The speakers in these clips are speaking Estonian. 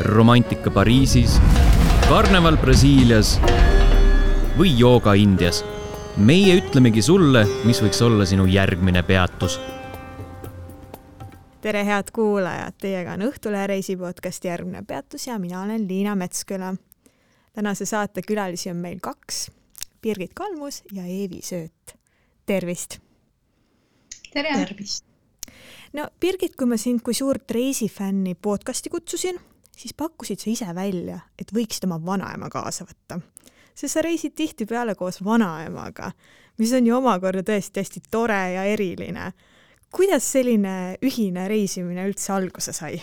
romantika Pariisis, karneval Brasiilias või jooga Indias. meie ütlemegi sulle, mis võiks olla sinu järgmine peatus. tere, head kuulajad, teiega on Õhtulehe reisipodcasti järgmine peatus ja mina olen Liina Metsküla. tänase saate külalisi on meil kaks, Birgit Kalmus ja Eevi Sööt. tervist! tere! tervist! no Birgit, kui ma sind kui suurt reisifänni podcasti kutsusin, siis pakkusid sa ise välja, et võiksid oma vanaema kaasa võtta. sest sa reisid tihtipeale koos vanaemaga, mis on ju omakorda tõesti hästi tore ja eriline. kuidas selline ühine reisimine üldse alguse sai?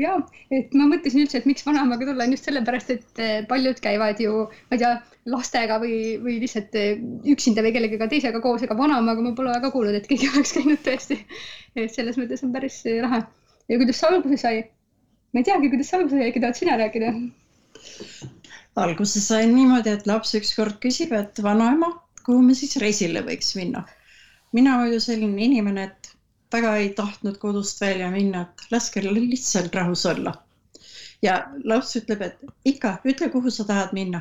ja, et ma mõtlesin üldse, et miks vanaemaga tulla, on just sellepärast, et eh, paljud käivad ju, ma ei tea, lastega või, või lihtsalt eh, üksinda või kellegagi teisega koos, ega vanaemaga ma pole väga kuulnud, et keegi oleks käinud tõesti. et selles mõttes on päris eh, lahe. Ja kuidas see alguse sai? ma ei teagi, kuidas see alguse sai, äkki tahad sina rääkida? alguse sain niimoodi, et laps ükskord küsib, et vanaema, kuhu me siis reisile võiks minna. mina ju selline inimene, et väga ei tahtnud kodust välja minna, et laske lihtsalt rahus olla. ja laps ütleb, et ikka, ütle, kuhu sa tahad minna.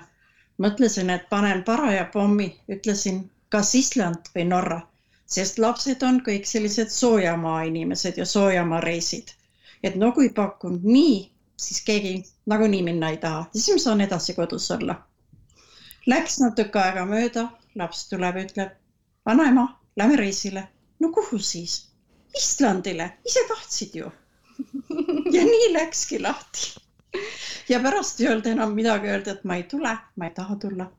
mõtlesin, et panen paraja pommi, ütlesin, kas Island või Norra, sest lapsed on kõik sellised soojamaa inimesed ja soojamaa reisid. Et no kui pakun nii, siis keegi nagunii minna ei taha siis ma saan edasi kodus olla. Läks natuke aega mööda, laps tuleb, ütleb, vanaema, lähme reisile. no kuhu siis? Islandile, ise tahtsid ju. ja nii läkski lahti. ja pärast ei olnud enam midagi öelda, et ma ei tule, ma ei taha tulla.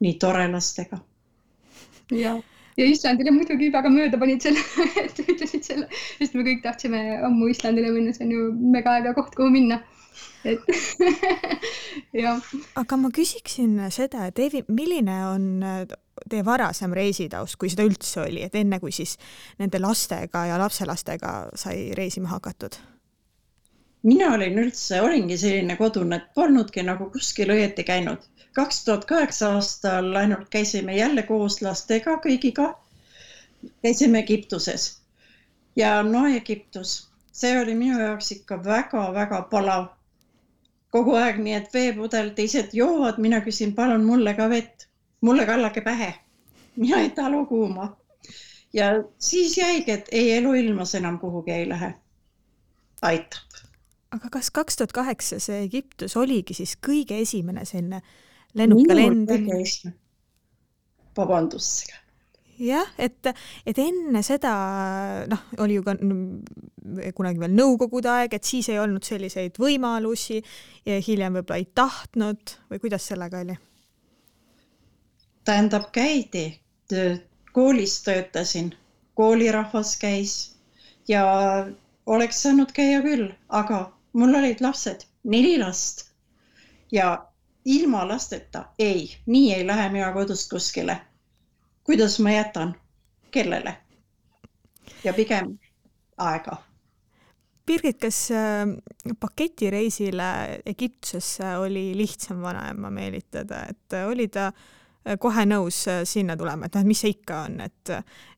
nii tore lastega. ja, ja Islandile muidugi väga mööda panid selle, et ütlesid selle, sest me kõik tahtsime ammu Islandile minna, see on ju mega äge koht, kuhu minna et jah. aga ma küsiksin seda, et Eevi, milline on teie varasem reisitaust, kui seda üldse oli, et enne kui siis nende lastega ja lapselastega sai reisima hakatud? Mina olin üldse, olingi selline kodune, et polnudki nagu kuskil õieti käinud. kaks tuhat kaheksa aastal ainult käisime jälle koos lastega kõigiga. käisime Egiptuses ja no Egiptus, see oli minu jaoks ikka väga-väga palav. kogu aeg nii, et veepudel, teised joovad, mina küsin, palun mulle ka vett mulle kallake pähe. mina ei talu kuuma. ja siis jäigi, et ei, eluilmas enam kuhugi ei lähe. aitab. Aga kas kaks tuhat kaheksa see Egiptus oligi siis kõige esimene selline lennuka lend? vabandust jah, et, et enne seda noh, oli ju ka kunagi veel Nõukogude aeg, et siis ei olnud selliseid võimalusi ja hiljem võib-olla ei tahtnud või kuidas sellega oli? tähendab, käidi, koolis töötasin, koolirahvas käis ja oleks saanud käia küll, aga mul olid lapsed, neli last ja ilma lasteta ei, nii ei lähe mina kodust kuskile. kuidas ma jätan, kellele? ja pigem aega. Birgit, kas äh, paketireisile Egiptusesse oli lihtsam vanaema meelitada, et oli ta äh, Äh, kohe nõus äh, sinna tulema, et noh, et mis see ikka on, et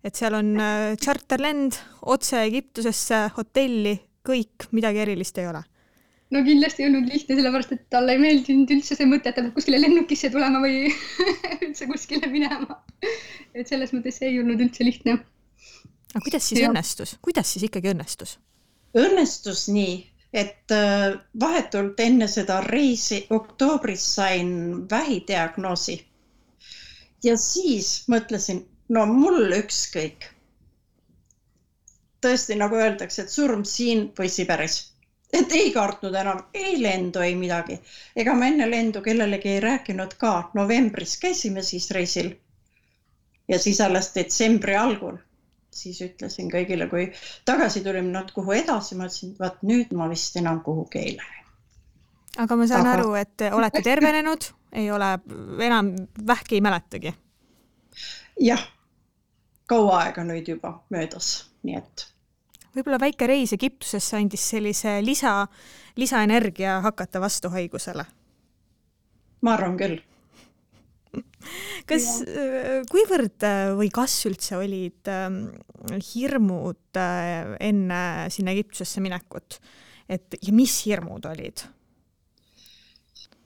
et seal on äh, tšarterlend otse Egiptusesse, hotelli, kõik, midagi erilist ei ole no kindlasti ei olnud lihtne, sellepärast et talle ei meeldinud üldse see mõte, et ta peab kuskile lennukisse tulema või üldse kuskile minema. et selles mõttes see ei olnud üldse lihtne. aga kuidas siis ja. õnnestus, kuidas siis ikkagi õnnestus? õnnestus nii, et vahetult enne seda reisi oktoobris sain vähidiagnoosi ja siis mõtlesin, no mul ükskõik. Tõesti, nagu öeldakse, et surm siin või Siberis. et ei kartnud enam ei lendu, ei midagi. ega ma enne lendu kellelegi ei rääkinud ka. novembris käisime siis reisil. ja siis alles detsembri algul, siis ütlesin kõigile, kui tagasi tulime nad kuhu edasi, ma ütlesin, vaat nüüd ma vist enam kuhugi ei lähe. aga ma saan aga... aru, et olete tervenenud ei ole, enam vähki ei mäletagi? jah, kaua aega nüüd juba möödas, nii et. võib-olla väike reis Egiptusesse andis sellise lisa, lisaenergia hakata vastu haigusele? ma arvan küll kas, kuivõrd või kas üldse olid ähm, hirmud äh, enne sinna Egiptusesse minekut? et ja mis hirmud olid?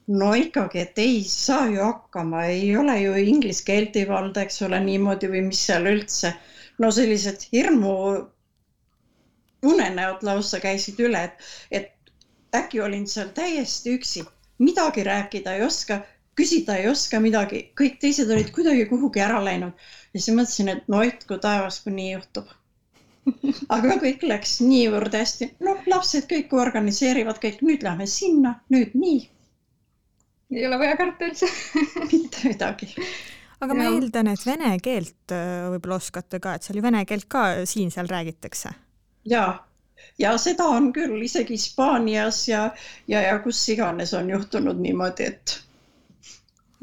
No ikkagi, et ei saa ju hakkama, ei ole ju inglise keelt ei valda, eks ole, niimoodi või mis seal üldse. no sellised hirmu unenäod lausa käisid üle, et, et äkki olin seal täiesti üksi, midagi rääkida ei oska, küsida ei oska midagi, kõik teised olid kuidagi kuhugi ära läinud. ja siis mõtlesin, et no hoidku taevas, kui nii juhtub. aga kõik läks niivõrd hästi, noh, lapsed kõik organiseerivad kõik, nüüd lähme sinna, nüüd nii ei ole vaja karta üldse mitte midagi. aga ma eeldan, et vene keelt äh, võib-olla oskate ka, et seal ju vene keelt ka siin-seal räägitakse. ja, ja seda on küll isegi Hispaanias ja, ja, ja kus iganes on juhtunud niimoodi, et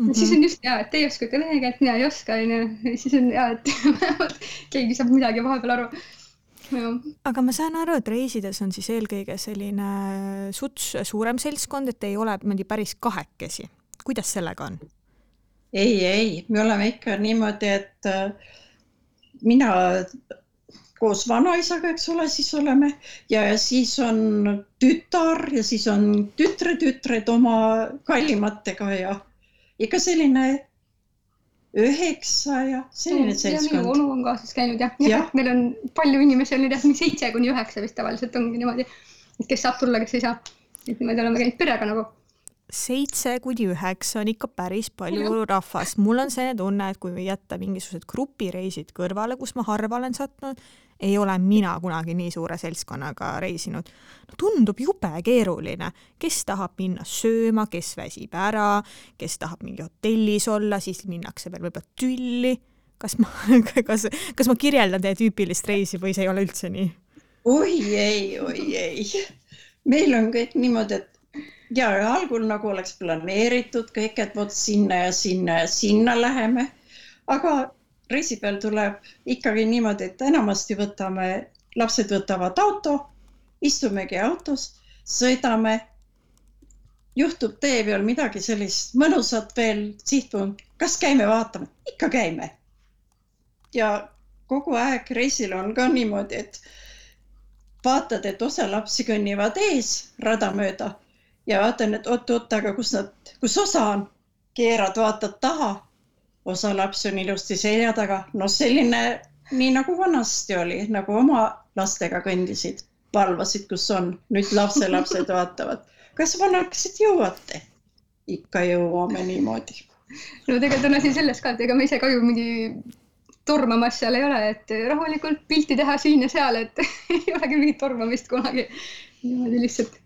Mm -hmm. siis on just hea, et teie oskate vene keelt, mina ei oska, onju. siis on hea, et vähemalt keegi saab midagi vahepeal aru aga ma saan aru, et reisides on siis eelkõige selline suts suurem seltskond, et ei ole niimoodi päris kahekesi. kuidas sellega on? ei, ei, me oleme ikka niimoodi, et äh, mina koos vanaisaga, eks ole, siis oleme ja, ja siis on tütar ja siis on tütretütred oma kallimatega ja ikka selline üheksa ja selline seltskond. minu onu on kaasas käinud jah, jah ja., meil on palju inimesi olnud jah, seitse kuni üheksa vist tavaliselt ongi niimoodi, et kes saab tulla, kes ei saa. et niimoodi oleme käinud perega nagu. seitse kuni üheksa on ikka päris palju ja. rahvast, mul on selline tunne, et kui jätta mingisugused grupireisid kõrvale, kus ma harva olen sattunud, ei ole mina kunagi nii suure seltskonnaga reisinud. no tundub jube keeruline, kes tahab minna sööma, kes väsib ära, kes tahab mingi hotellis olla, siis minnakse veel võib-olla tülli. kas ma, kas, kas ma kirjeldan teie tüüpilist reisi või see ei ole üldse nii? oi ei, oi ei. meil on kõik niimoodi, et ja algul nagu oleks planeeritud kõik, et vot sinna ja sinna ja sinna läheme. aga reisi peal tuleb ikkagi niimoodi, et enamasti võtame, lapsed võtavad auto, istumegi autos, sõidame. juhtub tee peal midagi sellist mõnusat veel, sihtpunkt, kas käime vaatame, ikka käime. ja kogu aeg reisil on ka niimoodi, et vaatad, et osa lapsi kõnnivad ees rada mööda ja vaatan, et oot-oot, aga kus nad, kus osa on, keerad, vaatad taha osa lapsi on ilusti selja taga, no selline, nii nagu vanasti oli, nagu oma lastega kõndisid, valvasid, kus on, nüüd lapselapsed vaatavad, kas vanakesed jõuate? ikka jõuame niimoodi. no tegelikult on asi selles ka, et ega me ise ka ju mingi tormamas seal ei ole, et rahulikult pilti teha siin ja seal, et ei olegi mingit tormamist kunagi. niimoodi lihtsalt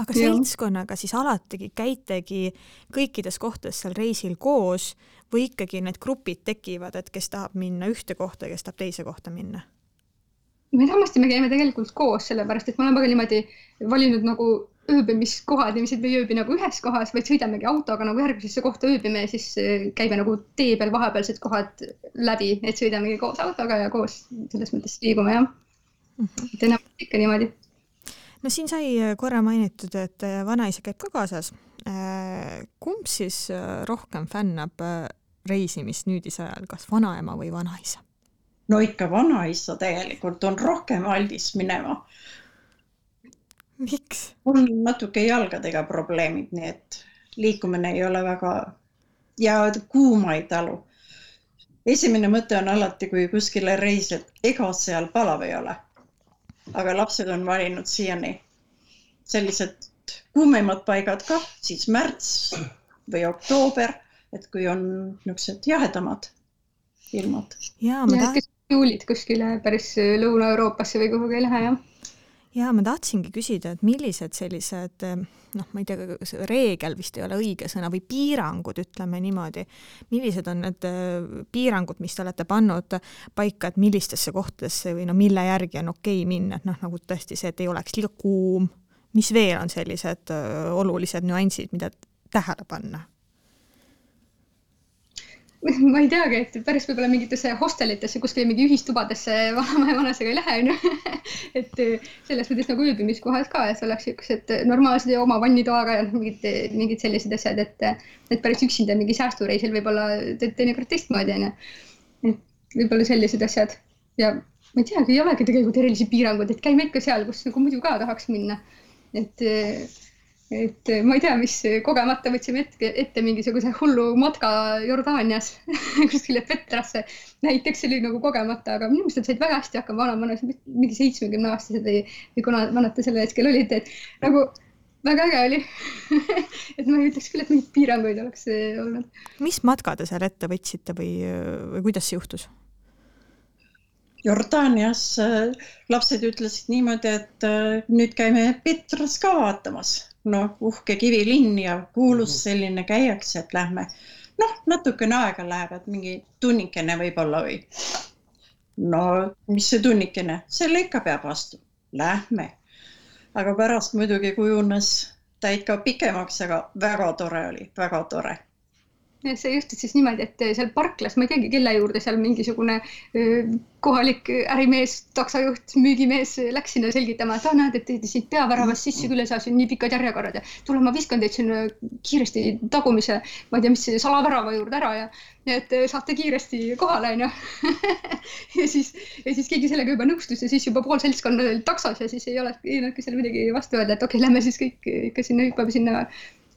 aga seltskonnaga siis alatigi käitegi kõikides kohtades seal reisil koos või ikkagi need grupid tekivad, et kes tahab minna ühte kohta ja kes tahab teise kohta minna? me enamasti me käime tegelikult koos, sellepärast et me oleme ka niimoodi valinud nagu ööbimiskohad ja me ei ööbi nagu ühes kohas, vaid sõidamegi autoga nagu järgmisesse kohta ööbime ja siis äh, käime nagu tee peal vahepealsed kohad läbi, et sõidamegi koos autoga ja koos selles mõttes liigume jah mm. -hmm. et enamasti ikka niimoodi no siin sai äh, korra mainitud, et äh, vanaisa käib ka kaasas. kumb siis rohkem fännab reisimist nüüdisajal, kas vanaema või vanaisa? no ikka vanaisa tegelikult on rohkem aldis minema. miks? mul on natuke jalgadega probleemid, nii et liikumine ei ole väga ja kuuma ei talu. esimene mõte on alati, kui kuskile reisid, ega seal palav ei ole. Aga lapsed on valinud siiani sellised kuumemad paigad ka, siis märts või oktoober et kui on niisugused jahedamad ilmad. ja ma tahan. juulid kuskile päris Lõuna-Euroopasse või kuhugi ei lähe, jah? Ja ma tahtsingi küsida, et millised sellised noh, ma ei tea, kas reegel vist ei ole õige sõna või piirangud, ütleme niimoodi. millised on need äh, piirangud, mis te olete pannud paika, et millistesse kohtadesse või no mille järgi on okei minna, et noh, nagu tõesti see, et ei oleks liiga kuum. mis veel on sellised äh, olulised nüansid, mida tähele panna? ma ei teagi, et päris võib-olla mingitesse hostelitesse, kuskile mingi ühistubadesse vanaema ja vanasega ei lähe, onju. et eh, selles mõttes nagu ööbimiskohad ka, et oleks siuksed normaalsed ja oma vannitoaga ja mingid, mingid sellised asjad, et, et päris üksinda mingi säästureisil võib-olla teed teinekord teistmoodi, onju. et võib-olla sellised asjad ja ma ei teagi, ei olegi tegelikult erilisi piiranguid, et käime ikka seal, kus nagu muidu ka tahaks minna. et et ma ei tea, mis kogemata võtsime ette, ette mingisuguse hullu matka Jordaanias kuskile Petrasse. näiteks see oli nagu kogemata, aga minu meelest nad said väga hästi hakkama, vanavanus mingi seitsmekümne aastased või, või kuna vanad te sel hetkel olite, et nagu väga äge oli et ma ei ütleks küll, et mingeid piiranguid oleks olnud. mis matka te seal ette võtsite või, või kuidas see juhtus? Jordaanias äh, lapsed ütlesid niimoodi, et äh, nüüd käime Petras ka vaatamas noh, uhke kivilinn ja kuulus selline käiakse, et lähme. noh, natukene aega läheb, et mingi tunnikene võib-olla või. no mis see tunnikene, selle ikka peab vastu, lähme. aga pärast muidugi kujunes ta ikka pikemaks, aga väga tore oli, väga tore see juhtus siis niimoodi, et seal parklas, ma ei teagi, kelle juurde seal mingisugune kohalik ärimees, taksojuht, müügimees läks sinna selgitama, et ah, näed, et siit peaväravast sisse küll ei saa, siin nii pikad järjekorrad ja tule, ma viskan teid sinna kiiresti tagumise, ma ei tea, mis salavärava juurde ära ja, ja et saate kiiresti kohale, onju. ja siis, ja siis keegi sellega juba nõustus ja siis juba pool seltskonda oli taksos ja siis ei ole, ei olnudki seal midagi vastu öelda, et okei okay,, lähme siis kõik ikka sinna, hüppame sinna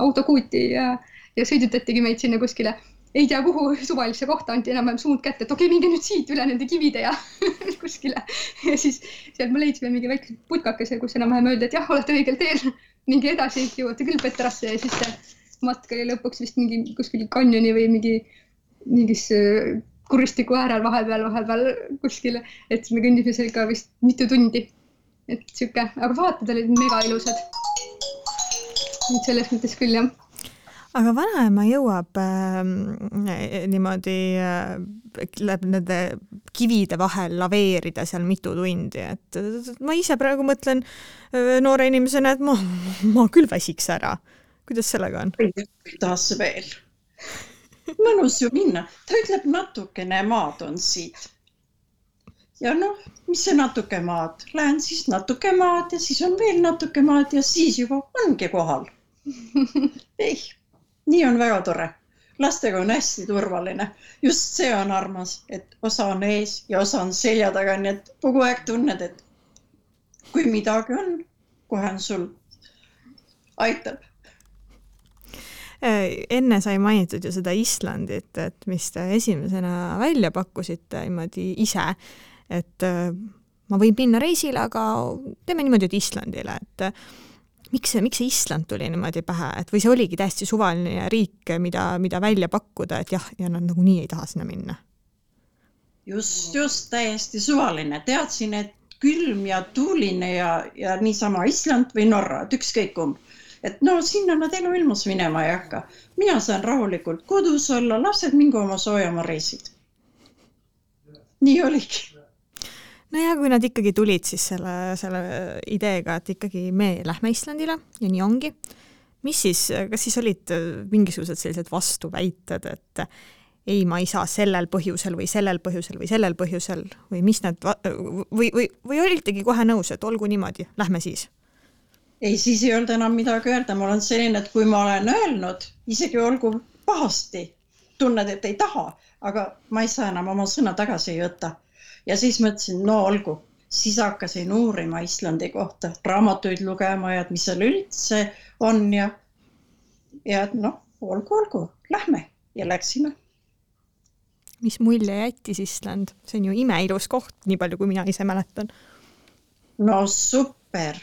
autokuuti ja ja sõidutatigi meid sinna kuskile ei tea kuhu suvalisse kohta anti enam-vähem suund kätte, et okei okay,, minge nüüd siit üle nende kivide ja kuskile. ja siis sealt me leidsime mingi väikse putkakese, kus enam-vähem öeldi, et jah, olete õigel teel, minge edasi, jõuate küll Petrasse ja siis see matk oli lõpuks vist mingi kuskil kanjoni või mingi, mingis äh, kuristiku äärel vahepeal, vahepeal kuskil, et me kõndisime seal ikka vist mitu tundi. et sihuke, aga vaated olid mega ilusad. et selles mõttes küll jah aga vanaema jõuab äh, niimoodi äh, läbi nende kivide vahel laveerida seal mitu tundi, et ma ise praegu mõtlen äh, noore inimesena, et ma, ma küll väsiks ära. kuidas sellega on? kuidas veel? mõnus ju minna, ta ütleb natukene maad on siit. ja noh, mis see natuke maad, lähen siis natuke maad ja siis on veel natuke maad ja siis juba ongi kohal ei nii on väga tore. lastega on hästi turvaline, just see on armas, et osa on ees ja osa on selja taga, nii et kogu aeg tunned, et kui midagi on, kohe on sul, aitab. Äh, enne sai mainitud ju seda Islandit, et mis te esimesena välja pakkusite niimoodi ise, et äh, ma võin minna reisile, aga teeme niimoodi, et Islandile, et miks see, miks see Island tuli niimoodi pähe, et või see oligi täiesti suvaline riik, mida, mida välja pakkuda, et jah, ja nad nagunii ei taha sinna minna? just, just täiesti suvaline, teadsin, et külm ja tuuline ja, ja niisama Island või Norra, et ükskõik kumb. et no sinna nad eluilmus minema ei hakka. mina saan rahulikult kodus olla, lapsed mingu oma soojamaa reisid. nii oligi no ja kui nad ikkagi tulid siis selle, selle ideega, et ikkagi me lähme Islandile ja nii ongi, mis siis, kas siis olid mingisugused sellised vastuväited, et ei, ma ei saa sellel põhjusel või sellel põhjusel või sellel põhjusel või mis need või, või, või olitegi kohe nõus, et olgu niimoodi, lähme siis? ei, siis ei olnud enam midagi öelda, ma olen selline, et kui ma olen öelnud, isegi olgu pahasti, tunned, et ei taha, aga ma ei saa enam oma sõna tagasi ei võta ja siis mõtlesin, no olgu, siis hakkasin uurima Islandi kohta, raamatuid lugema ja et mis seal üldse on ja, ja et noh, olgu, olgu, lähme ja läksime. mis mulje jättis Island, see on ju imeilus koht, nii palju kui mina ise mäletan. no super.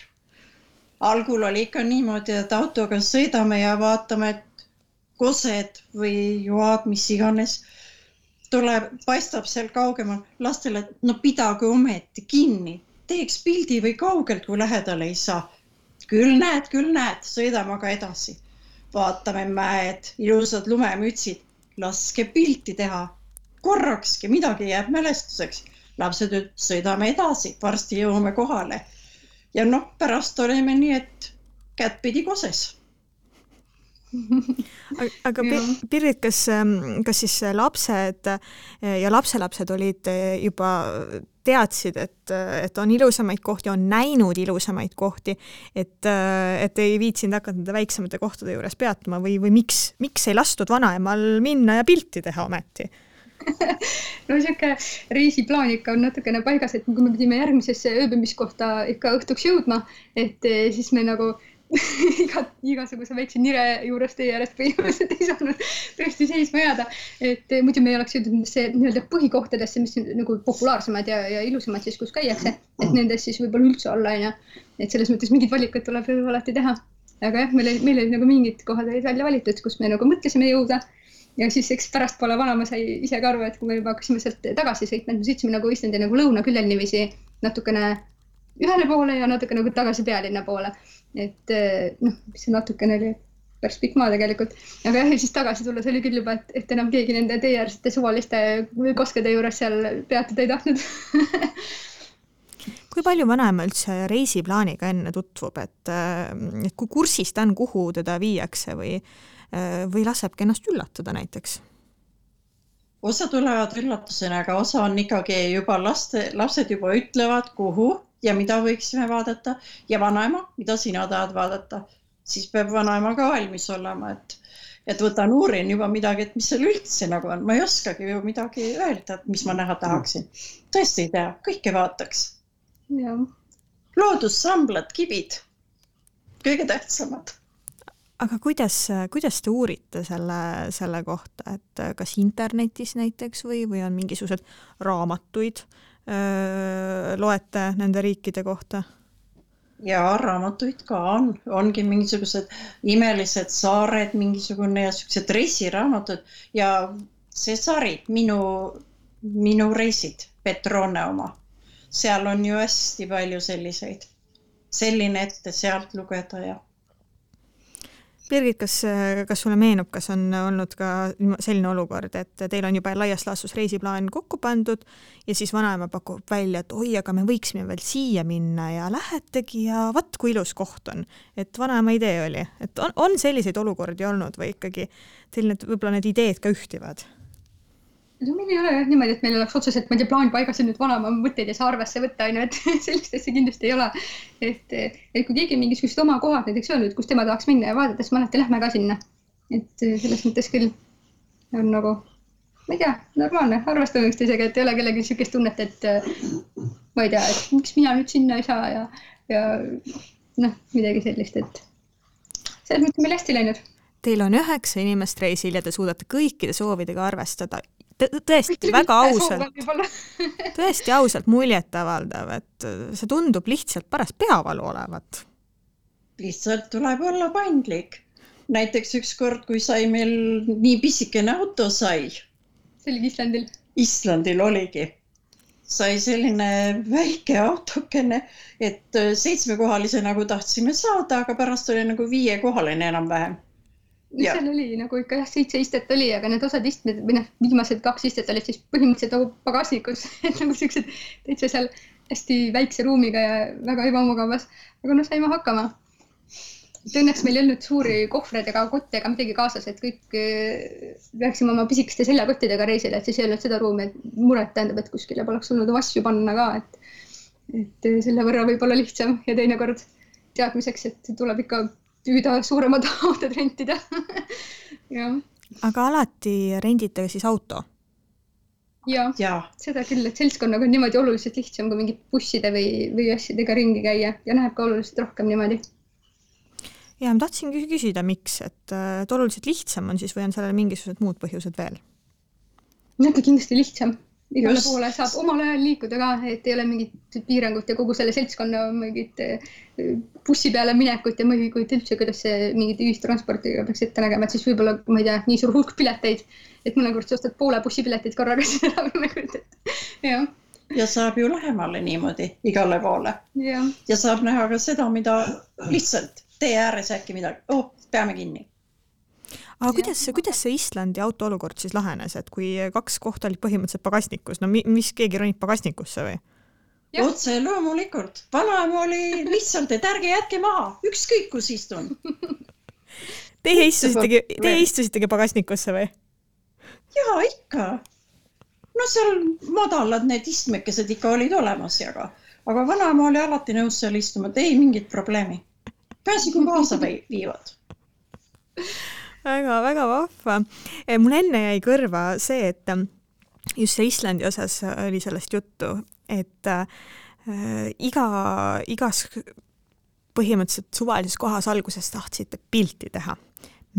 algul oli ikka niimoodi, et autoga sõidame ja vaatame, et kosed või joad, mis iganes tuleb, paistab seal kaugemal lastele, no pidage ometi kinni, teeks pildi või kaugelt, kui lähedale ei saa. küll näed, küll näed, sõidame aga edasi. vaatame mäed, ilusad lumemütsid, laske pilti teha. korrakski midagi jääb mälestuseks. lapsed ütlevad, sõidame edasi, varsti jõuame kohale. ja noh, pärast olime nii, et kättpidi koses aga Pirit, kas, ähm, kas siis lapsed äh, ja lapselapsed olid äh, juba, teadsid, et, äh, et on ilusamaid kohti, on näinud ilusamaid kohti, et, et ei viitsinud hakata nende väiksemate kohtade juures peatuma või, või miks, miks ei lastud vanaemal minna ja pilti teha ometi? no sihuke reisiplaan ikka on natukene paigas, et kui me pidime järgmisesse ööbimiskohta ikka õhtuks jõudma, et eh, siis me nagu iga, igasuguse väikse nire juures tee ääres põhimõtteliselt ei saanud tõesti seisma jääda. et eh, muidu me ei oleks jõudnud nendesse nii-öelda põhikohtadesse, mis nagu populaarsemad ja, ja ilusamad siis, kus käiakse, et nendes siis võib-olla üldse olla onju. et selles mõttes mingeid valikuid tuleb ju alati teha. aga jah, meil, meil olid nagu mingid kohad olid välja valitud, kus me nagu mõtlesime jõuda ja siis eks pärastpoole vanaema sai ise ka aru, et kui me juba hakkasime sealt tagasi sõitma, et me sõitsime nagu Islandi nagu lõunaküljel niiviisi natukene ühele poole ja natuke nagu tagasi pealinna poole et eh, noh, see natukene oli päris pikk maa tegelikult, aga jah, ja siis tagasi tulles oli küll juba, et, et enam keegi nende teeäärsete suvaliste koskede juures seal peatuda ei tahtnud. Kui palju vanaema üldse reisiplaaniga enne tutvub, et, eh, et kui kursis ta on, kuhu teda viiakse või, eh, või lasebki ennast üllatada näiteks? osa tulevad üllatusena, aga osa on ikkagi juba laste, lapsed juba ütlevad, kuhu ja mida võiksime vaadata. Ja vanaema, mida sina tahad vaadata, siis peab vanaema ka valmis olema, et, et võtan uurin juba midagi, et mis seal üldse nagu on, ma ei oskagi ju midagi öelda, et mis ma näha tahaksin. tõesti ei tea, kõike vaataks. loodussamblad, kibid, kõige tähtsamad. Aga kuidas, kuidas te uurite selle, selle kohta, et kas internetis näiteks või, või on mingisugused raamatuid äh, loete nende riikide kohta? ja raamatuid ka on, ongi mingisugused imelised saared, mingisugune ja siuksed reisiraamatud. Ja see sari, minu, minu reisid, Petrone oma, seal on ju hästi palju selliseid, selline ette sealt lugeda ja Birgit, kas, kas sulle meenub, kas on olnud ka selline olukord, et teil on juba laias laastus reisiplaan kokku pandud ja siis vanaema pakub välja, et oi, aga me võiksime veel siia minna ja lähetegi ja vaat kui ilus koht on. et vanaema idee oli, et on, on selliseid olukordi olnud või ikkagi teil need, võib-olla need ideed ka ühtivad no meil ei ole jah niimoodi, et meil oleks otseselt, ma ei tea, plaan paigas ja nüüd vanaema mõtteid ei saa arvesse võtta, onju, et sellist asja kindlasti ei ole. et, et kui keegi mingisugused oma kohad näiteks öelnud, kus tema tahaks minna ja vaadata, siis me alati lähme ka sinna. et selles mõttes küll on nagu, ma ei tea, normaalne, arvestame üksteisega, et ei ole kellelgi niisugust tunnet, et ma ei tea, et miks mina nüüd sinna ei saa ja, ja noh, midagi sellist, et selles mõttes meil hästi läinud Teil on üheksa inimest reisil ja te suudate kõikide soovidega arvestada tõesti väga ausalt, tõesti ausalt muljetavaldav, et see tundub lihtsalt paras peavalu olevat. lihtsalt tuleb olla paindlik. näiteks ükskord, kui sai meil nii pisikene auto sai. see oligi Islandil? Islandil oligi. sai selline väike autokene, et seitsmekohalise nagu tahtsime saada, aga pärast oli nagu viiekohaline enam-vähem seal oli? Nagu ikka jah, seitse istet oli, aga need osad istmed või noh, viimased kaks istet olid siis põhimõtteliselt nagu pagasnikus, et nagu siuksed täitsa seal hästi väikse ruumiga ja väga ebamugavas, aga noh, saime hakkama. et õnneks meil ei olnud suuri kohvreid ega kotte ega midagi kaasas, et kõik läksime oma pisikeste seljakottidega reisile, et siis ei olnud seda ruumi, et muret tähendab, et kuskile poleks olnud asju panna ka, et et selle võrra võib-olla lihtsam ja teinekord teadmiseks, et tuleb ikka püüda suuremad autod rentida jah. aga alati rendite siis auto? ja, ja., seda küll, et seltskonnaga on niimoodi oluliselt lihtsam kui mingi busside või, või asjadega ringi käia ja läheb ka oluliselt rohkem niimoodi. ja ma tahtsingi küsida, miks, et, et oluliselt lihtsam on siis või on sellel mingisugused muud põhjused veel? ikka kindlasti lihtsam igale Just. poole saab omal ajal liikuda ka, et ei ole mingit piirangut ja kogu selle seltskonna mingit eh, bussi peale minekut ja ma ei kujuta üldse, kuidas see mingit ühistransportiga peaks ette nägema, et siis võib-olla, ma ei tea, nii suur hulk pileteid, et mõnikord sa ostad poole bussipiletit korraga või ma ei kujuta ette, jah ja saab ju lähemale niimoodi igale poole. ja saab näha ka seda, mida lihtsalt tee ääres äkki midagi, oh, peame kinni aga kuidas, kuidas see Islandi auto olukord siis lahenes, et kui kaks kohta olid põhimõtteliselt pagasnikus, no mis, keegi ronib pagasnikusse või? otse loomulikult, vanaema oli lihtsalt, et ärge jätke maha, ükskõik kus istun. Teie istusitegi, teie istusitegi pagasnikusse või? ja ikka. no seal madalad need istmekesed ikka olid olemas ja aga, aga vanaema oli alati nõus seal istuma, et ei mingit probleemi. peaasi, kui kaasa viivad väga-väga vahva. Eh, mul enne jäi kõrva see, et just see Islandi osas oli sellest juttu, et äh, iga, igas põhimõtteliselt suvalises kohas alguses tahtsite pilti teha.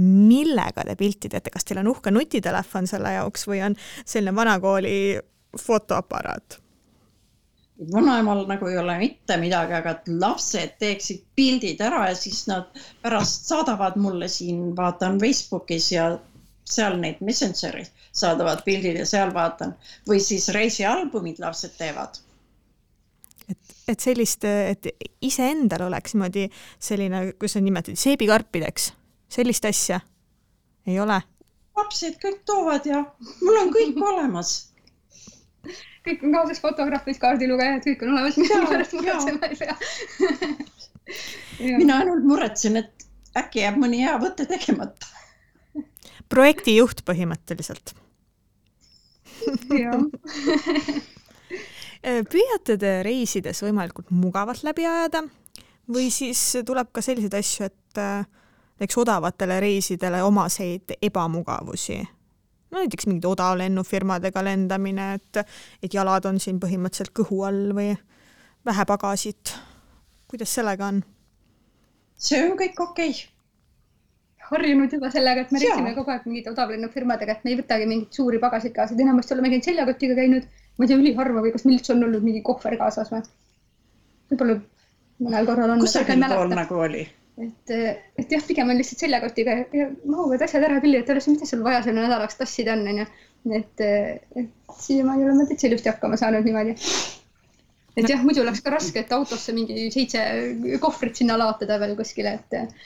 millega te pilti teete, kas teil on uhke nutitelefon selle jaoks või on selline vanakooli fotoaparaat? Vanaemal nagu ei ole mitte midagi, aga et lapsed teeksid pildid ära ja siis nad pärast saadavad mulle siin, vaatan Facebookis ja seal neid Messengeri saadavad pildid ja seal vaatan või siis reisialbumid lapsed teevad. et, et sellist, et iseendal oleks niimoodi selline, kuidas sa nimetad, seebikarpideks, sellist asja ei ole? lapsed kõik toovad ja mul on kõik olemas kõik on kaasas, fotograafid, kaardilugejad, kõik on olemas, mille pärast muretsema ei pea mina ainult muretsen, et äkki jääb mõni hea võte tegemata. projektijuht põhimõtteliselt. Püüate te reisides võimalikult mugavalt läbi ajada või siis tuleb ka selliseid asju, et näiteks odavatele reisidele omaseid ebamugavusi no näiteks mingid odavlennufirmadega lendamine, et, et jalad on siin põhimõtteliselt kõhu all või vähe pagasit. kuidas sellega on? see on kõik okei okay. harjunud juba sellega, et me reisime kogu aeg mingite odavlennufirmadega, et me ei võtagi mingeid suuri pagasid kaasa, et enamasti oleme käinud seljakotiga käinud, ma ei tea, üliharva või kas meil üldse on olnud mingi kohver kaasas või? võib-olla mõnel korral on. kusagil pool nagu oli et, et jah, pigem on lihtsalt seljakotiga ja, mahuvad asjad ära küll, et ole mida sul vaja selle nädalaks tassida on, onju. et, et siiamaani oleme täitsa ilusti hakkama saanud niimoodi. et jah, muidu oleks ka raske, et autosse mingi seitse kohvrit sinna laotada veel kuskile, et,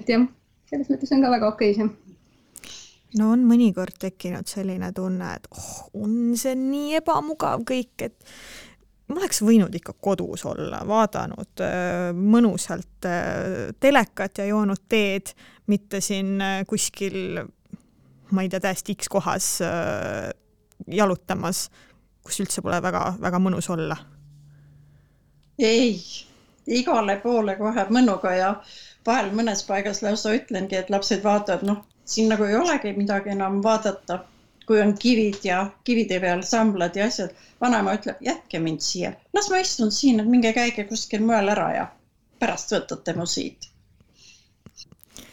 et jah, selles mõttes on ka väga okei see no on mõnikord tekkinud selline tunne, et oh, on see nii ebamugav kõik, et ma oleks võinud ikka kodus olla, vaadanud äh, mõnusalt äh, telekat ja joonud teed, mitte siin äh, kuskil, ma ei tea, täiesti X kohas jalutamas, kus üldse pole väga-väga mõnus olla. ei, igale poole kohe mõnuga ja vahel mõnes paigas lausa ütlengi, et lapsed vaatavad, noh, siin nagu ei olegi midagi enam vaadata kui on kivid ja kivide peal samblad ja asjad. vanaema ütleb, jätke mind siia, las ma istun siin, et minge käige kuskil mujal ära ja pärast võtate mu siit.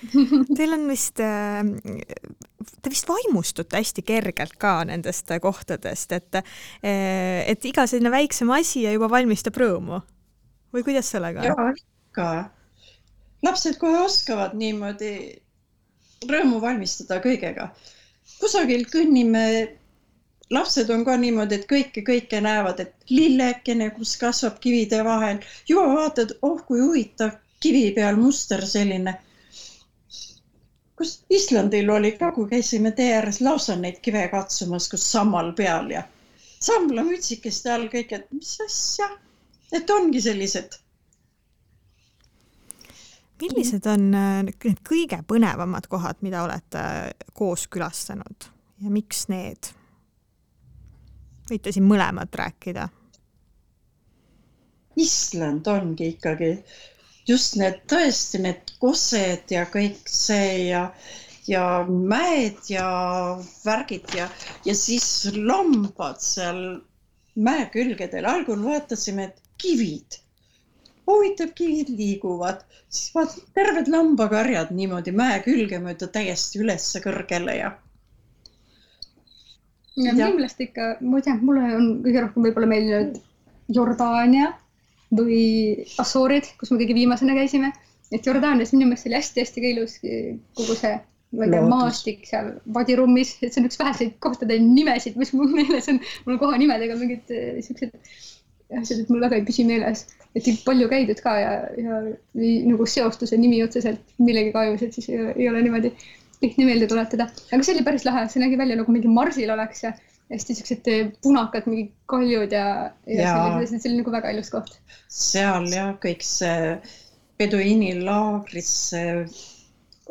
Teil on vist, äh, te vist vaimustute hästi kergelt ka nendest kohtadest, et, äh, et iga selline väiksem asi juba valmistab rõõmu või kuidas sellega jaa, ikka. lapsed kohe oskavad niimoodi rõõmu valmistada kõigega kusagil kõnnime, lapsed on ka niimoodi, et kõike, kõike näevad, et lillekene, kus kasvab kivide vahel, juba vaatad, oh kui huvitav kivi peal muster selline. kus Islandil oli ka, kui käisime tee ääres lausa neid kive katsumas, kus sammal peal ja samblamütsikeste all kõik, et mis asja, et ongi sellised millised on äh, need kõige põnevamad kohad, mida olete äh, koos külastanud ja miks need? võite siin mõlemad rääkida. Island ongi ikkagi just need tõesti need kosed ja kõik see ja, ja mäed ja värgid ja, ja siis lambad seal mäe külgedel. algul vaatasime, et kivid huvitav, kivid liiguvad, siis vaatad terved lambakarjad niimoodi mäe külge mööda täiesti ülesse kõrgele ja. ja kindlasti ikka, ma ei tea, mulle on kõige rohkem võib-olla meeldinud Jordaania või Assuurid, kus me kõige viimasena käisime. et Jordaanias minu meelest oli hästi-hästi ka ilus kogu see ma ei tea, maastik seal Vadirummis, et see on üks väheseid kohtade nimesid, mis mul meeles on, mul kohanimedega mingid eh, siuksed asjad, et mul väga ei püsi meeles et palju käidud ka ja, ja või, nagu seostuse nimi otseselt millegagi ajus, et siis ei, ei ole niimoodi lihtne meelde tuletada. aga see oli päris lahe, see nägi välja nagu mingi marsil oleks ja hästi siuksed punakad, mingid kaljud ja, ja, ja. selline, see oli nagu väga ilus koht. seal jah, kõik see peduiinilaagris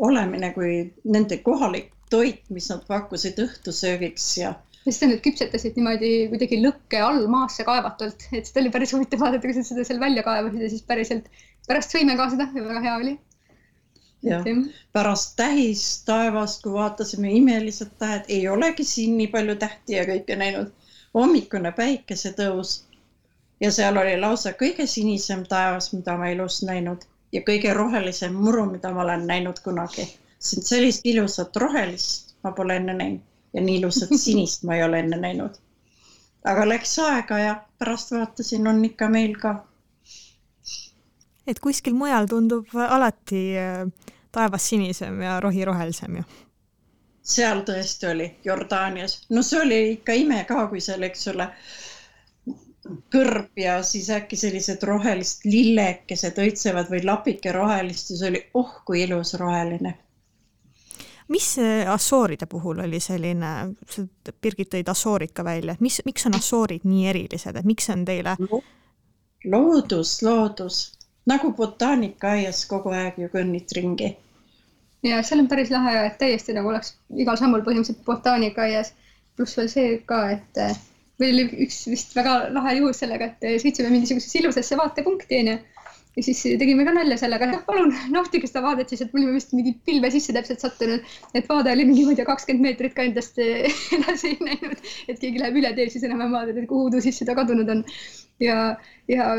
olemine kui nende kohalik toit, mis nad pakkusid õhtusöögiks ja ja siis nad küpsetasid niimoodi kuidagi lõkke all maasse kaevatult, et seda oli päris huvitav vaadata, kuidas nad seda seal välja kaevasid ja siis päriselt pärast sõime ka seda ja väga hea oli. jah, pärast tähistaevast, kui vaatasime imelised tähed, ei olegi siin nii palju tähti ja kõike näinud. hommikune päikesetõus ja seal oli lausa kõige sinisem taevas, mida ma elus näinud ja kõige rohelisem muru, mida ma olen näinud kunagi. sellist ilusat rohelist ma pole enne näinud ja nii ilusat sinist ma ei ole enne näinud. aga läks aega ja pärast vaatasin, on ikka meil ka et kuskil mujal tundub alati äh, taevas sinisem ja rohi rohelisem ju. seal tõesti oli Jordaanias, no see oli ikka ime ka, kui seal, eks ole, kõrb ja siis äkki sellised rohelised lillekesed õitsevad või lapike rohelist ja see oli oh kui ilus roheline. Mis Assooride puhul oli selline, Birgit tõid Assoorid ka välja, et mis, miks on Assoorid nii erilised, et miks on teile, loodus, loodus nagu botaanikaaias kogu aeg ju kõnnid ringi. ja seal on päris lahe et täiesti nagu oleks igal sammul põhimõtteliselt botaanikaaias. pluss veel see ka, et eh, meil oli üks vist väga lahe juhus sellega, et eh, sõitsime mingisugusesse ilusasse vaatepunkti onju. Ja siis tegime ka nalja sellega, et palun nautige seda vaadet siis, et me olime vist mingi pilve sisse täpselt sattunud, et vaade oli mingi, ma ei tea, kakskümmend meetrit ka endast eh, edasi ei näinud, et keegi läheb üle tee, siis enam-vähem vaatad, et kuhu ta siis seda kadunud on. ja, ja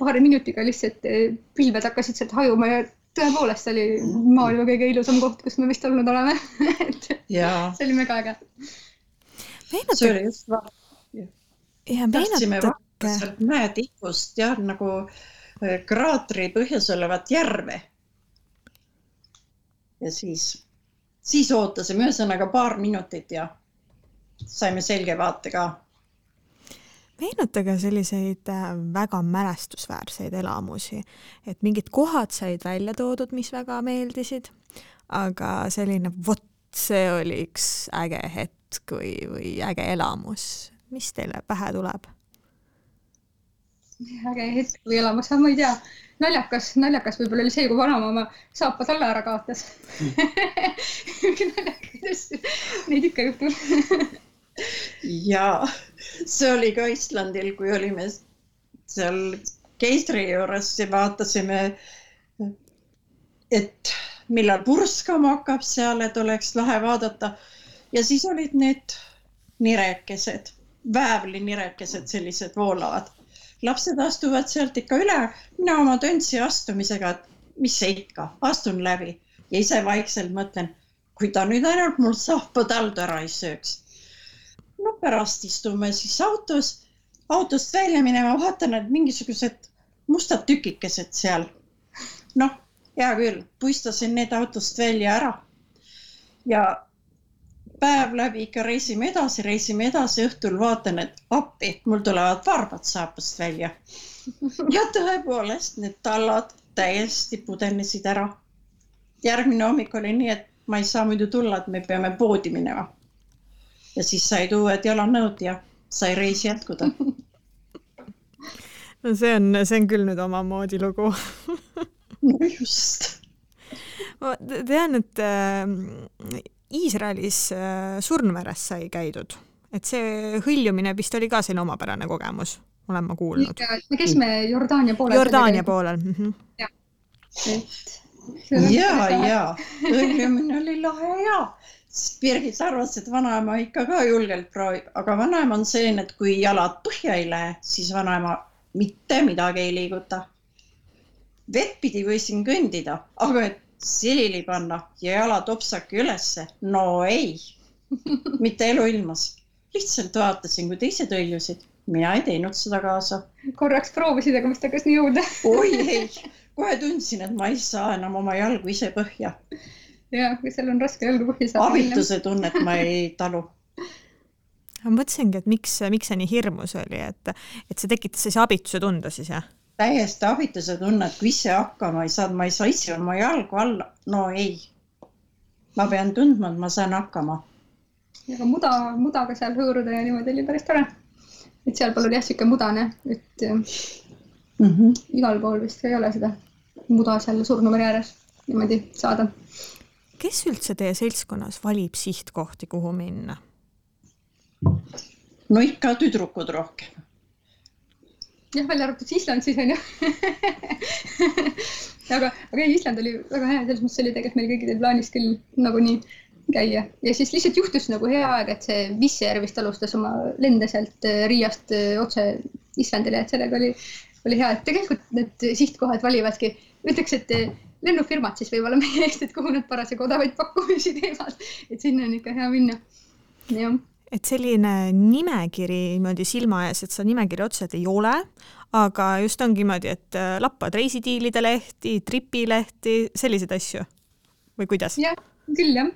paari minutiga lihtsalt eh, pilved hakkasid sealt hajuma ja tõepoolest oli maailma kõige ilusam koht, kus me vist olnud oleme et ja see oli mega äge. see meenutage oli just va-, ja tahtsime vaadata meenutage, sealt mäetipust jah, nagu äh, kraatri põhjas olevat järve. ja siis, siis ootasime ühesõnaga paar minutit ja saime selge vaate ka. meenutage selliseid äh, väga mälestusväärseid elamusi, et mingid kohad said välja toodud, mis väga meeldisid, aga selline vot see oli üks äge hetk või, või äge elamus, mis teile pähe tuleb? Äge hetk või elamus, ma ei tea, naljakas, naljakas võib-olla oli see, kui vanaema oma saapad alla ära kaotas. naljakaid asju, neid ikka juhtub. ja see oli ka Islandil, kui olime seal keisri juures ja vaatasime, et millal purskama hakkab seal, et oleks lahe vaadata. ja siis olid need nirekesed, väävlinirekesed, sellised voolavad. Lapsed astuvad sealt ikka üle, mina oma töntsi astumisega, et mis see ikka, astun läbi ja ise vaikselt mõtlen, kui ta nüüd ainult mul sahpa taldu ära ei sööks no pärast istume siis autos, autost välja minema, vaatan, et mingisugused mustad tükikesed seal. noh, hea küll, puistasin need autost välja ära. ja päev läbi ikka reisime edasi, reisime edasi, õhtul vaatan, et appi, mul tulevad varbad saapast välja. ja tõepoolest, need tallad täiesti pudenesid ära. järgmine hommik oli nii, et ma ei saa muidu tulla, et me peame poodi minema ja siis said uued jalanõud ja sai reis jätkuda. no see on, see on küll nüüd omamoodi lugu. no just. ma te- tean, et äh, Iisraelis äh, Surnumeres sai käidud, et see hõljumine vist oli ka selline omapärane kogemus, olen ma kuulnud. me käisime Jordaania poolel. Jordaania. poolel mm. -hmm. et. ja, ja õigemini oli lahe ja. Birgit arvas, et vanaema ikka ka julgelt proovib, aga vanaema on selline, et kui jalad põhja ei lähe, siis vanaema mitte midagi ei liiguta. vettpidi võisin kõndida, aga et selili panna ja jalad opsake ülesse, no ei, mitte eluilmas. lihtsalt vaatasin, kui teised hõljusid, mina ei teinud seda kaasa. korraks proovisid, aga vist hakkas nii jõuda. oi ei, kohe tundsin, et ma ei saa enam oma jalgu ise põhja. ja, kui seal on raske jalgu põhja saada. abituse tunnet ma ei talu. ma mõtlesingi, et miks, miks see nii hirmus oli, et, et see tekitas sellise abituse tunde siis jah? Täiesti abituse tunne, et kui ise hakkama ei saa, ma ei saa ise oma jalgu alla, no ei. ma pean tundma, et ma saan hakkama. aga muda, mudaga seal hõõruda ja niimoodi oli päris tore. et sealpool oli jah sihuke mudane, et Mm -hmm. igal pool vist ei ole seda muda seal Surnumere ääres niimoodi saada. kes üldse teie seltskonnas valib sihtkohti, kuhu minna? no ikka tüdrukud rohkem. jah, välja arvatud Island siis onju. aga, aga ei, Island oli väga hea, selles mõttes oli tegelikult meil kõikidel plaanis küll nagunii käia. Ja siis lihtsalt juhtus nagu hea aeg, et see Visser vist alustas oma lende sealt äh, Riiast äh, otse Islandile, et sellega oli, oli hea, et tegelikult need sihtkohad valivadki, ütleks, et äh, lennufirmad siis võib-olla meie eest, et kuhu nad parasjagu odavaid pakkumisi teevad, et sinna on ikka hea minna. jah et selline nimekiri niimoodi silma ees, et seda nimekirja otseselt ei ole, aga just ongi niimoodi, et lappad reisidiilide lehti, tripilehti, selliseid asju või kuidas? jah, küll jah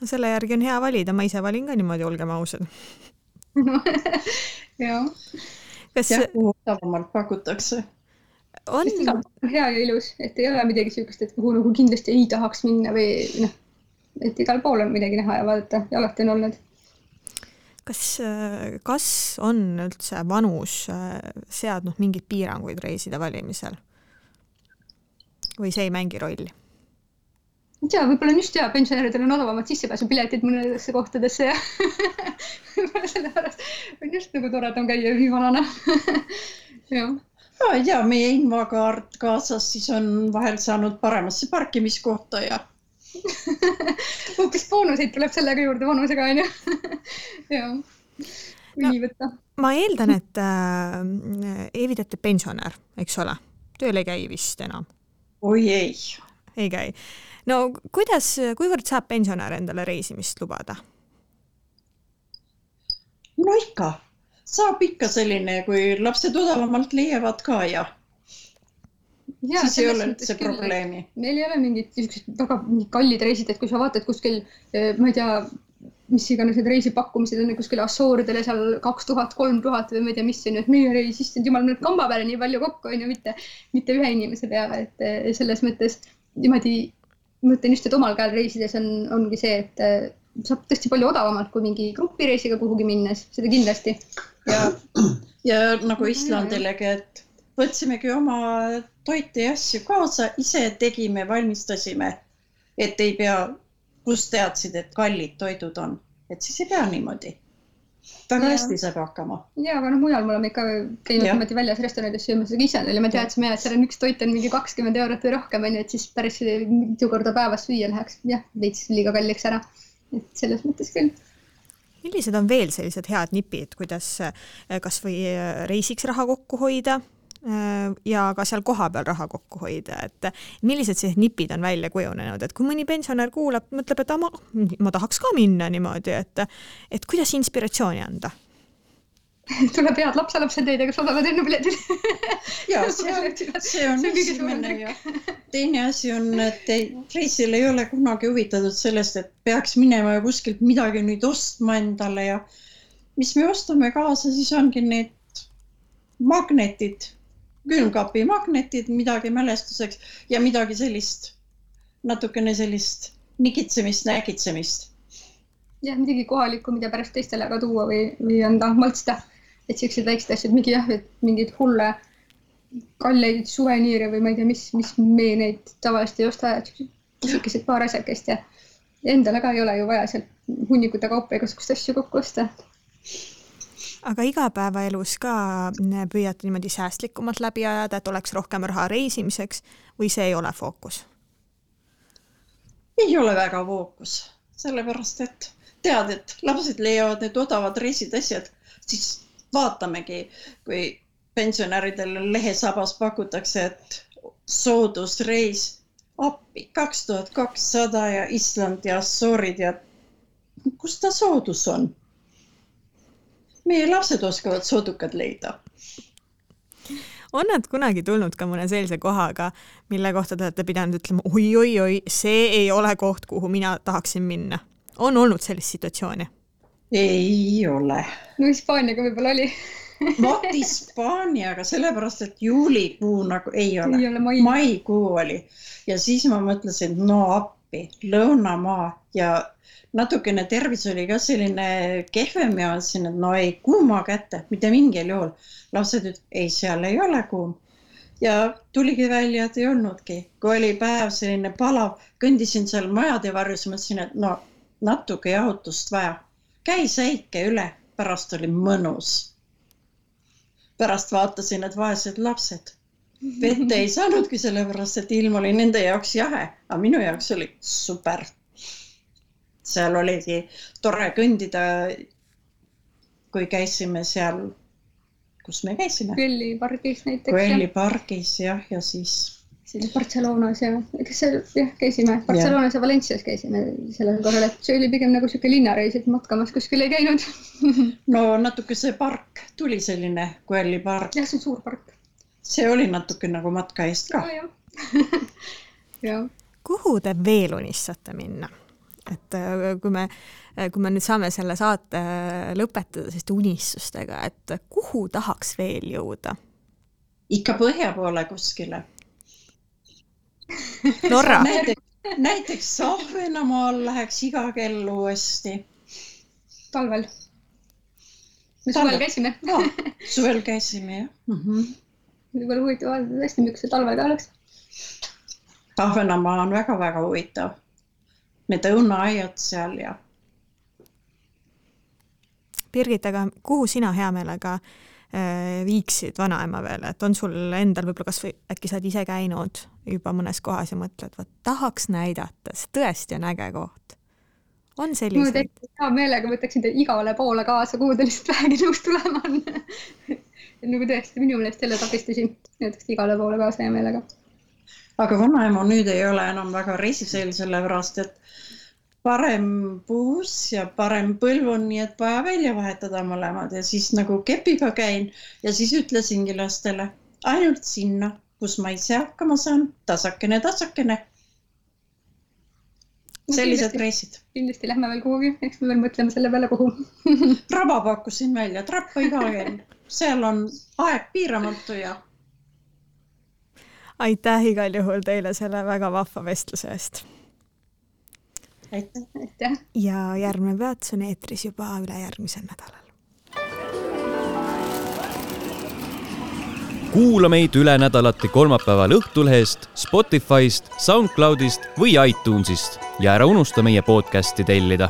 no selle järgi on hea valida, ma ise valin ka niimoodi, olgem ausad jah. kas jah, kuhu odavamalt pakutakse? on hea ja ilus, et ei ole midagi niisugust, et kuhu nagu kindlasti ei tahaks minna või noh, et igal pool on midagi näha ja vaadata ja alati on olnud. kas, kas on üldse vanus äh, seadnud mingeid piiranguid reiside valimisel? või see ei mängi rolli? ei tea, võib-olla on just hea, pensionäridel on odavamad sissepääsupiletid mõnedesse kohtadesse ja võib-olla sellepärast on just nagu toredam käia ühivanana jah ma ei tea, meie invakaart kaasas, siis on vahel saanud paremasse parkimiskohta ja hoopis boonuseid tuleb sellega juurde vanusega onju jah, no, nii võtta. ma eeldan, et äh, Eevi, te olete pensionär, eks ole, tööl ei käi vist enam? oi ei. ei käi no kuidas, kuivõrd saab pensionär endale reisimist lubada? no ikka, saab ikka selline, kui lapsed odavamalt leiavad ka ja. Ja, siis ei ole üldse probleemi. meil ei ole mingit niisugused väga kallid reisid, et kui sa vaatad kuskil, eh, ma ei tea, mis iganes need reisipakkumised on kuskil Assooridele seal kaks tuhat, kolm tuhat või ma ei tea, mis on ju, et meie reis, issand jumal, nüüd kamba peale nii palju kokku on ju, mitte, mitte ühe inimese peale, et eh, selles mõttes niimoodi ma mõtlen just, et omal käel reisides on, ongi see, et äh, saab tõesti palju odavamalt kui mingi grupireisiga kuhugi minnes, seda kindlasti. ja, ja nagu Islandilegi, et võtsimegi oma toite ja asju kaasa, ise tegime, valmistasime, et ei pea, kus teadsid, et kallid toidud on, et siis ei pea niimoodi. Väga ja. hästi saab hakkama. ja, aga noh, mujal me oleme ikka käinud niimoodi väljas restoranides söömas, aga Islandil ja me teadsime, et seal on üks toit on mingi kakskümmend eurot või rohkem onju, et siis päris mitu korda päevas süüa läheks. Jah, veits liiga kalliks ära. et selles mõttes küll. Millised on veel sellised head nipid, kuidas kasvõi reisiks raha kokku hoida ja ka seal kohapeal raha kokku hoida, et millised sellised nipid on välja kujunenud, et kui mõni pensionär kuulab, mõtleb, et ma, ma tahaks ka minna niimoodi, et, et kuidas inspiratsiooni anda? tuleb head lapselapsed teid, kes osalevad lennupiletil ja see on, see on esimene ja teine asi on, et ei, reisil ei ole kunagi huvitatud sellest, et peaks minema ja kuskilt midagi nüüd ostma endale ja mis me ostame kaasa, siis ongi need magnetid külmkapi magnetid, midagi mälestuseks ja midagi sellist, natukene sellist nigitsemist, nägitsemist. jah, midagi kohalikku, mida pärast teistele ka tuua või, või anda maitsta. et siuksed väiksed asjad, mingi jah, et mingeid hulle kalleid suveniire või ma ei tea, mis, mis me neid tavaliselt ei osta, et pisikesed paar asjakest ja endale ka ei ole ju vaja sealt hunnikute kaupa igasuguseid asju kokku osta aga igapäevaelus ka mm, püüate niimoodi säästlikumalt läbi ajada, et oleks rohkem raha reisimiseks või see ei ole fookus? ei ole väga fookus, sellepärast et tead, et lapsed leiavad need odavad reisid, asjad, siis vaatamegi, kui pensionäridel lehesabas pakutakse, et soodusreis appi kaks tuhat kakssada ja Island ja Assoorid ja kus ta soodus on meie lapsed oskavad sodukad leida. on nad kunagi tulnud ka mõne sellise kohaga, mille kohta te olete pidanud ütlema oi-oi-oi, see ei ole koht, kuhu mina tahaksin minna? on olnud sellist situatsiooni? ei ole. no Hispaaniaga võib-olla oli vot Hispaaniaga, sellepärast et juulikuu nagu ei ole, ei ole mai. maikuu oli ja siis ma mõtlesin, no appi, lõunamaa ja natukene tervis oli ka selline kehvem ja mõtlesin, et no ei kuuma kätte, mitte mingil juhul. lapsed ütlesid, ei, seal ei ole kuum. ja tuligi välja, et ei olnudki, kui oli päev selline palav, kõndisin seal majade varjus, mõtlesin, et no natuke jahutust vaja. käis äike üle, pärast oli mõnus. pärast vaatasin, et vaesed lapsed vette ei saanudki, sellepärast et ilm oli nende jaoks jahe, aga minu jaoks oli super. Seal oligi tore kõndida. kui käisime seal, kus me käisime? Quelli pargis näiteks. Quelli pargis jah, ja siis. oli Barcelonas ja, kas see jah, käisime Barcelonas ja, ja Valencias käisime sellel korral, et see oli pigem nagu sihuke linnareis, et matkamas kuskil ei käinud no natuke see park tuli selline Quelli park. jah, see on suur park see oli natuke nagu matka eest ka no,. jah kuhu te veel unistate minna? Et äh, kui me, kui me nüüd saame selle saate lõpetada selliste unistustega, et kuhu tahaks veel jõuda? ikka põhja poole kuskile. Norra näiteks, näiteks Ahvenamaal läheks iga kell uuesti. talvel. me suvel käisime no,. suvel käisime jah mm. -hmm võib-olla huvitav vaadata tõesti, miks see talvel ka oleks. Ahvenamaa on väga-väga huvitav. Need õunaaiad seal ja. Birgit, aga kuhu sina hea meelega äh, viiksid vanaema veel, et on sul endal võib-olla kasvõi äkki sa oled ise käinud juba mõnes kohas ja mõtled, vot tahaks näidata, see tõesti on äge koht. on selliseid? hea meelega võtaksin teid igale poole kaasa, kuhu te lihtsalt vähegi nõus tulema on nagu tõesti minu meelest jälle takistasin, näiteks igale poole kaasa hea meelega. Aga vanaema nüüd ei ole enam väga reisiseel, sellepärast et parem puus ja parem põlv on, nii et vaja välja vahetada mõlemad ja siis nagu kepiga käin ja siis ütlesingi lastele ainult sinna, kus ma ise hakkama saan, tasakene, tasakene sellised reisid. kindlasti lähme veel kuhugi, eks me veel mõtleme selle peale, kuhu Raba pakkusin välja, Trappa iga kell seal on aeg piiramatu ja. Aitäh igal juhul teile selle väga vahva vestluse eest. aitäh, aitäh. ja järgmine peatus on eetris juba ülejärgmisel nädalal. kuula meid üle nädalati kolmapäeval Õhtulehest, Spotify'st, SoundCloud'ist või iTunes'ist ja ära unusta meie podcast'i tellida